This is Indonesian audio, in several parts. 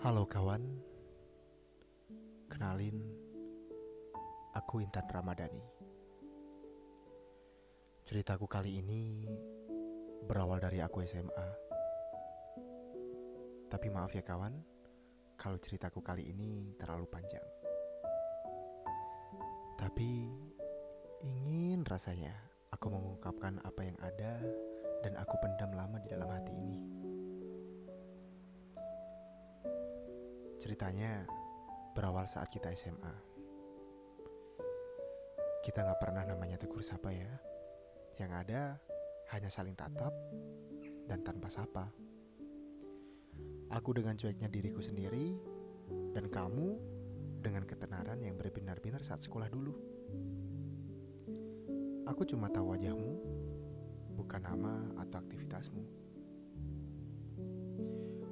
Halo kawan, kenalin, aku Intan Ramadhani. Ceritaku kali ini berawal dari aku SMA. Tapi maaf ya kawan, kalau ceritaku kali ini terlalu panjang. Tapi ingin rasanya aku mengungkapkan apa yang ada dan aku pendam lama di dalam hati ini. Ceritanya berawal saat kita SMA. Kita nggak pernah namanya tegur sapa ya. Yang ada hanya saling tatap dan tanpa sapa. Aku dengan cueknya diriku sendiri dan kamu dengan ketenaran yang berbinar-binar saat sekolah dulu. Aku cuma tahu wajahmu, bukan nama atau aktivitasmu.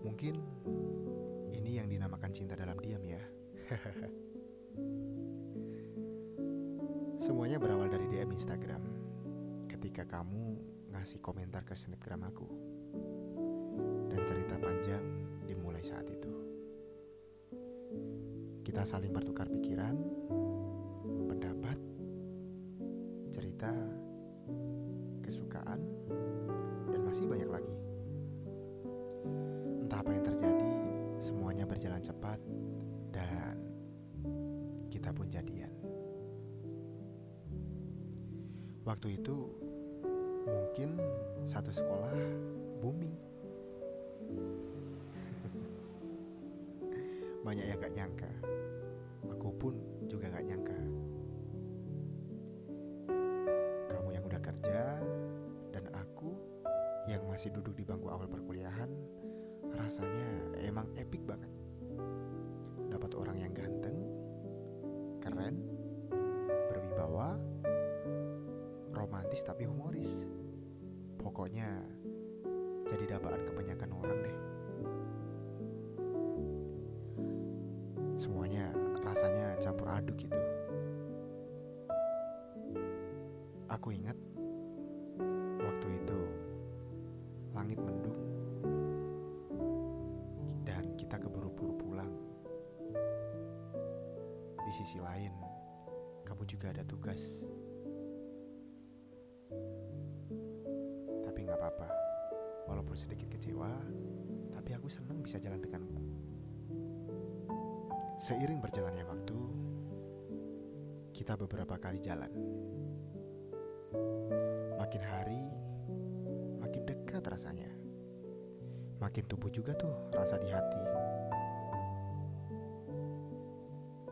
Mungkin ini yang dinamakan cinta dalam diam ya. Semuanya berawal dari DM Instagram. Ketika kamu ngasih komentar ke snapgram aku. Dan cerita panjang dimulai saat itu. Kita saling bertukar pikiran, cerita, kesukaan, dan masih banyak lagi. Entah apa yang terjadi, semuanya berjalan cepat dan kita pun jadian. Waktu itu mungkin satu sekolah booming. Banyak yang gak nyangka. Aku pun masih duduk di bangku awal perkuliahan rasanya emang epic banget. Dapat orang yang ganteng, keren, berwibawa, romantis tapi humoris. Pokoknya jadi dambaan kebanyakan orang deh. Semuanya rasanya campur aduk gitu. Aku ingat langit mendung dan kita keburu-buru pulang. Di sisi lain, kamu juga ada tugas. Tapi nggak apa-apa, walaupun sedikit kecewa, tapi aku senang bisa jalan denganmu. Seiring berjalannya waktu, kita beberapa kali jalan. Dekat rasanya. Makin tumbuh juga tuh rasa di hati.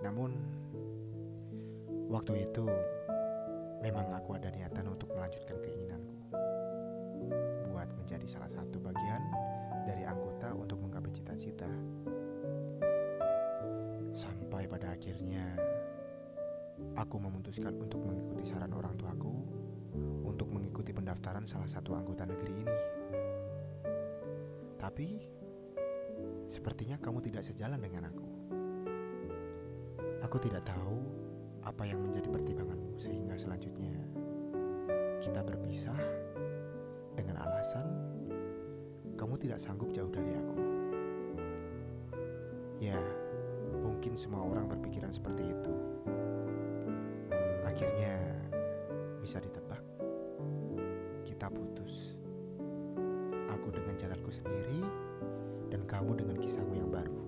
Namun, waktu itu memang aku ada niatan untuk melanjutkan keinginanku. Buat menjadi salah satu bagian dari anggota untuk menggapai cita-cita. Sampai pada akhirnya, aku memutuskan untuk mengikuti saran orang tuaku untuk mengikuti pendaftaran salah satu anggota negeri ini. Tapi, sepertinya kamu tidak sejalan dengan aku. Aku tidak tahu apa yang menjadi pertimbanganmu sehingga selanjutnya kita berpisah dengan alasan kamu tidak sanggup jauh dari aku. Ya, mungkin semua orang berpikiran seperti itu. Akhirnya bisa ditebak. Jalanku sendiri dan kamu dengan kisahmu yang baru.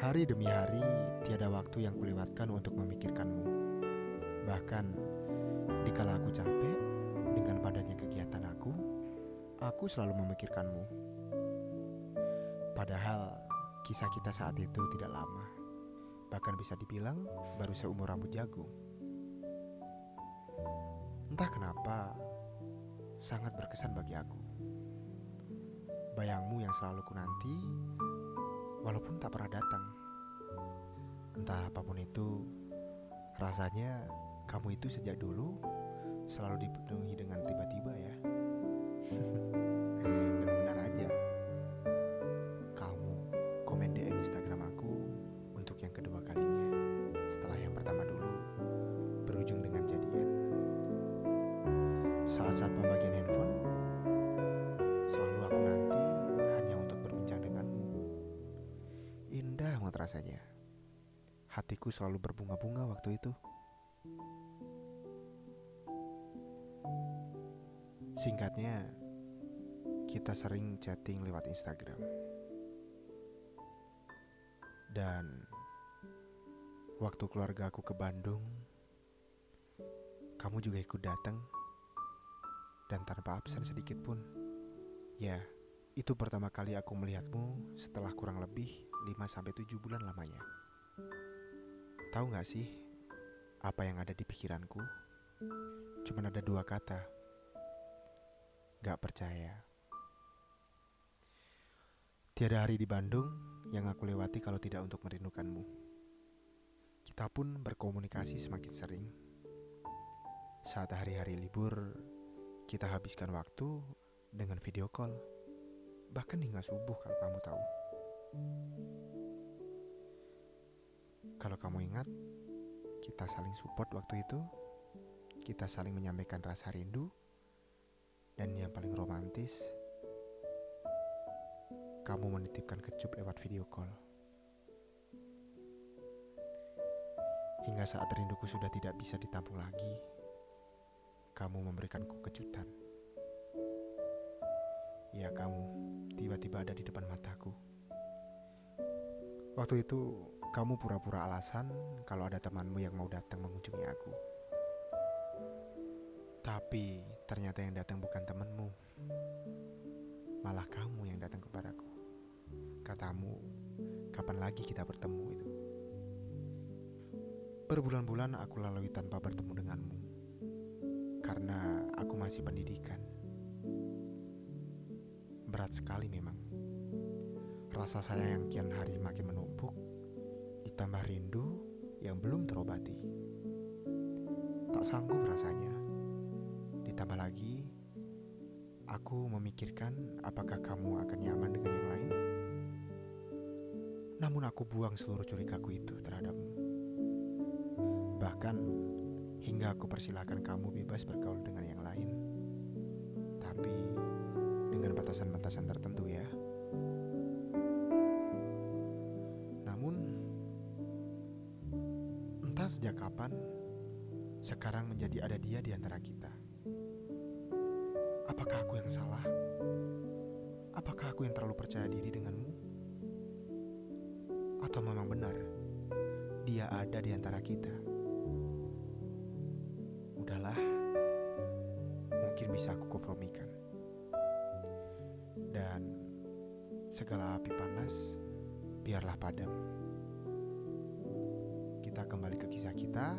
Hari demi hari, tiada waktu yang kulewatkan untuk memikirkanmu. Bahkan, dikala aku capek dengan padatnya kegiatan aku, aku selalu memikirkanmu. Padahal, kisah kita saat itu tidak lama. Bahkan bisa dibilang baru seumur rambut jagung. Entah kenapa, sangat berkesan bagi aku. Bayangmu yang selalu ku nanti, walaupun tak pernah datang. Entah apa pun itu, rasanya kamu itu sejak dulu selalu dipenuhi dengan tiba-tiba ya. saat pembagian handphone, selalu aku nanti hanya untuk berbincang denganmu. Indah banget rasanya. Hatiku selalu berbunga-bunga waktu itu. Singkatnya, kita sering chatting lewat Instagram. Dan waktu keluarga aku ke Bandung, kamu juga ikut datang dan tanpa absen sedikit pun. Ya, itu pertama kali aku melihatmu setelah kurang lebih 5-7 bulan lamanya. Tahu gak sih apa yang ada di pikiranku? Cuman ada dua kata. Gak percaya. Tiada hari di Bandung yang aku lewati kalau tidak untuk merindukanmu. Kita pun berkomunikasi semakin sering. Saat hari-hari libur, kita habiskan waktu dengan video call. Bahkan hingga subuh kalau kamu tahu. Kalau kamu ingat, kita saling support waktu itu. Kita saling menyampaikan rasa rindu. Dan yang paling romantis, kamu menitipkan kecup lewat video call. Hingga saat rinduku sudah tidak bisa ditampung lagi, kamu memberikanku kejutan. Ya kamu tiba-tiba ada di depan mataku. Waktu itu kamu pura-pura alasan kalau ada temanmu yang mau datang mengunjungi aku. Tapi ternyata yang datang bukan temanmu, malah kamu yang datang kepadaku. Katamu, kapan lagi kita bertemu itu? Berbulan-bulan aku lalui tanpa bertemu denganmu. Karena aku masih pendidikan. Berat sekali memang. Rasa sayang yang kian hari makin menumpuk, ditambah rindu yang belum terobati. Tak sanggup rasanya. Ditambah lagi, aku memikirkan apakah kamu akan nyaman dengan yang lain. Namun aku buang seluruh curigaku itu terhadapmu. Bahkan hingga aku persilahkan kamu bebas bergaul dengan yang lain. Tapi dengan batasan-batasan tertentu ya. Namun entah sejak kapan sekarang menjadi ada dia di antara kita. Apakah aku yang salah? Apakah aku yang terlalu percaya diri denganmu? Atau memang benar dia ada di antara kita? Bisa aku kompromikan. Dan segala api panas biarlah padam. Kita kembali ke kisah kita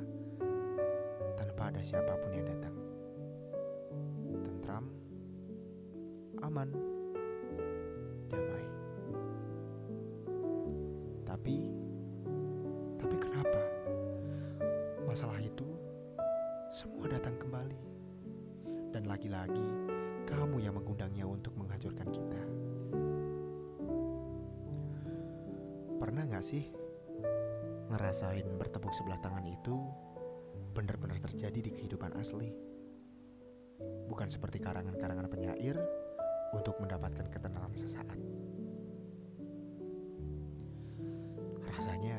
tanpa ada siapa pun yang datang. Tentram, aman, damai. Tapi, tapi kenapa masalah itu semua datang kembali? Dan lagi-lagi kamu yang mengundangnya untuk menghancurkan kita. Pernah gak sih ngerasain bertepuk sebelah tangan itu benar-benar terjadi di kehidupan asli? Bukan seperti karangan-karangan penyair untuk mendapatkan ketenangan sesaat. Rasanya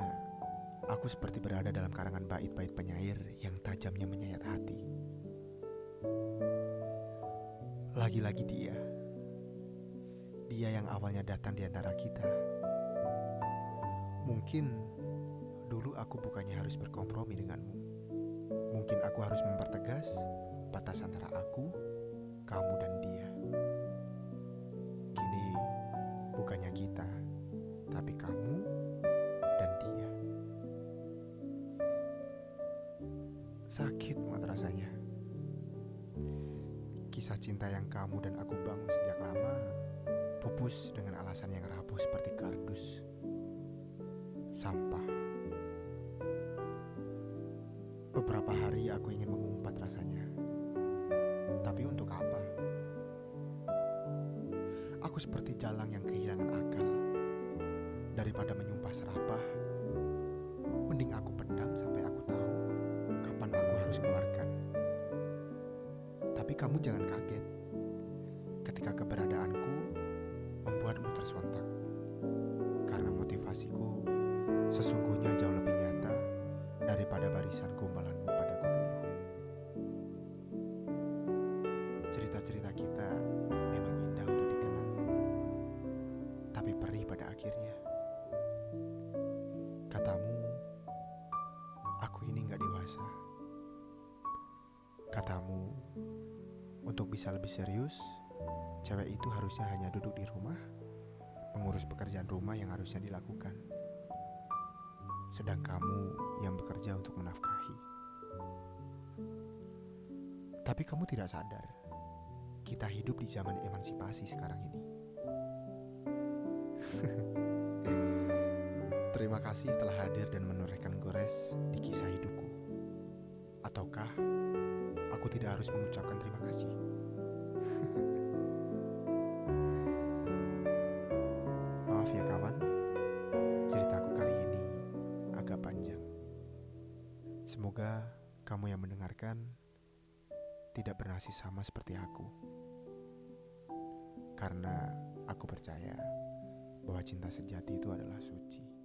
aku seperti berada dalam karangan bait-bait penyair yang tajamnya menyayat hati. Lagi-lagi dia. Dia yang awalnya datang di antara kita. Mungkin dulu aku bukannya harus berkompromi denganmu. Mungkin aku harus mempertegas batas antara aku, kamu dan dia. Kini bukannya kita, tapi kamu dan dia. Sakit banget rasanya. Kisah cinta yang kamu dan aku bangun sejak lama pupus dengan alasan yang rapuh seperti kardus. Sampah. Beberapa hari aku ingin mengumpat rasanya. Tapi untuk apa? Aku seperti jalang yang kehilangan akal. Daripada menyumpah serapah, kamu jangan kaget bisa lebih serius, cewek itu harusnya hanya duduk di rumah, mengurus pekerjaan rumah yang harusnya dilakukan. Sedang kamu yang bekerja untuk menafkahi. Tapi kamu tidak sadar, kita hidup di zaman emansipasi sekarang ini. Terima kasih telah hadir dan menorehkan gores di kisah hidupku. Ataukah aku tidak harus mengucapkan terima kasih? Semoga kamu yang mendengarkan tidak bernasib sama seperti aku. Karena aku percaya bahwa cinta sejati itu adalah suci.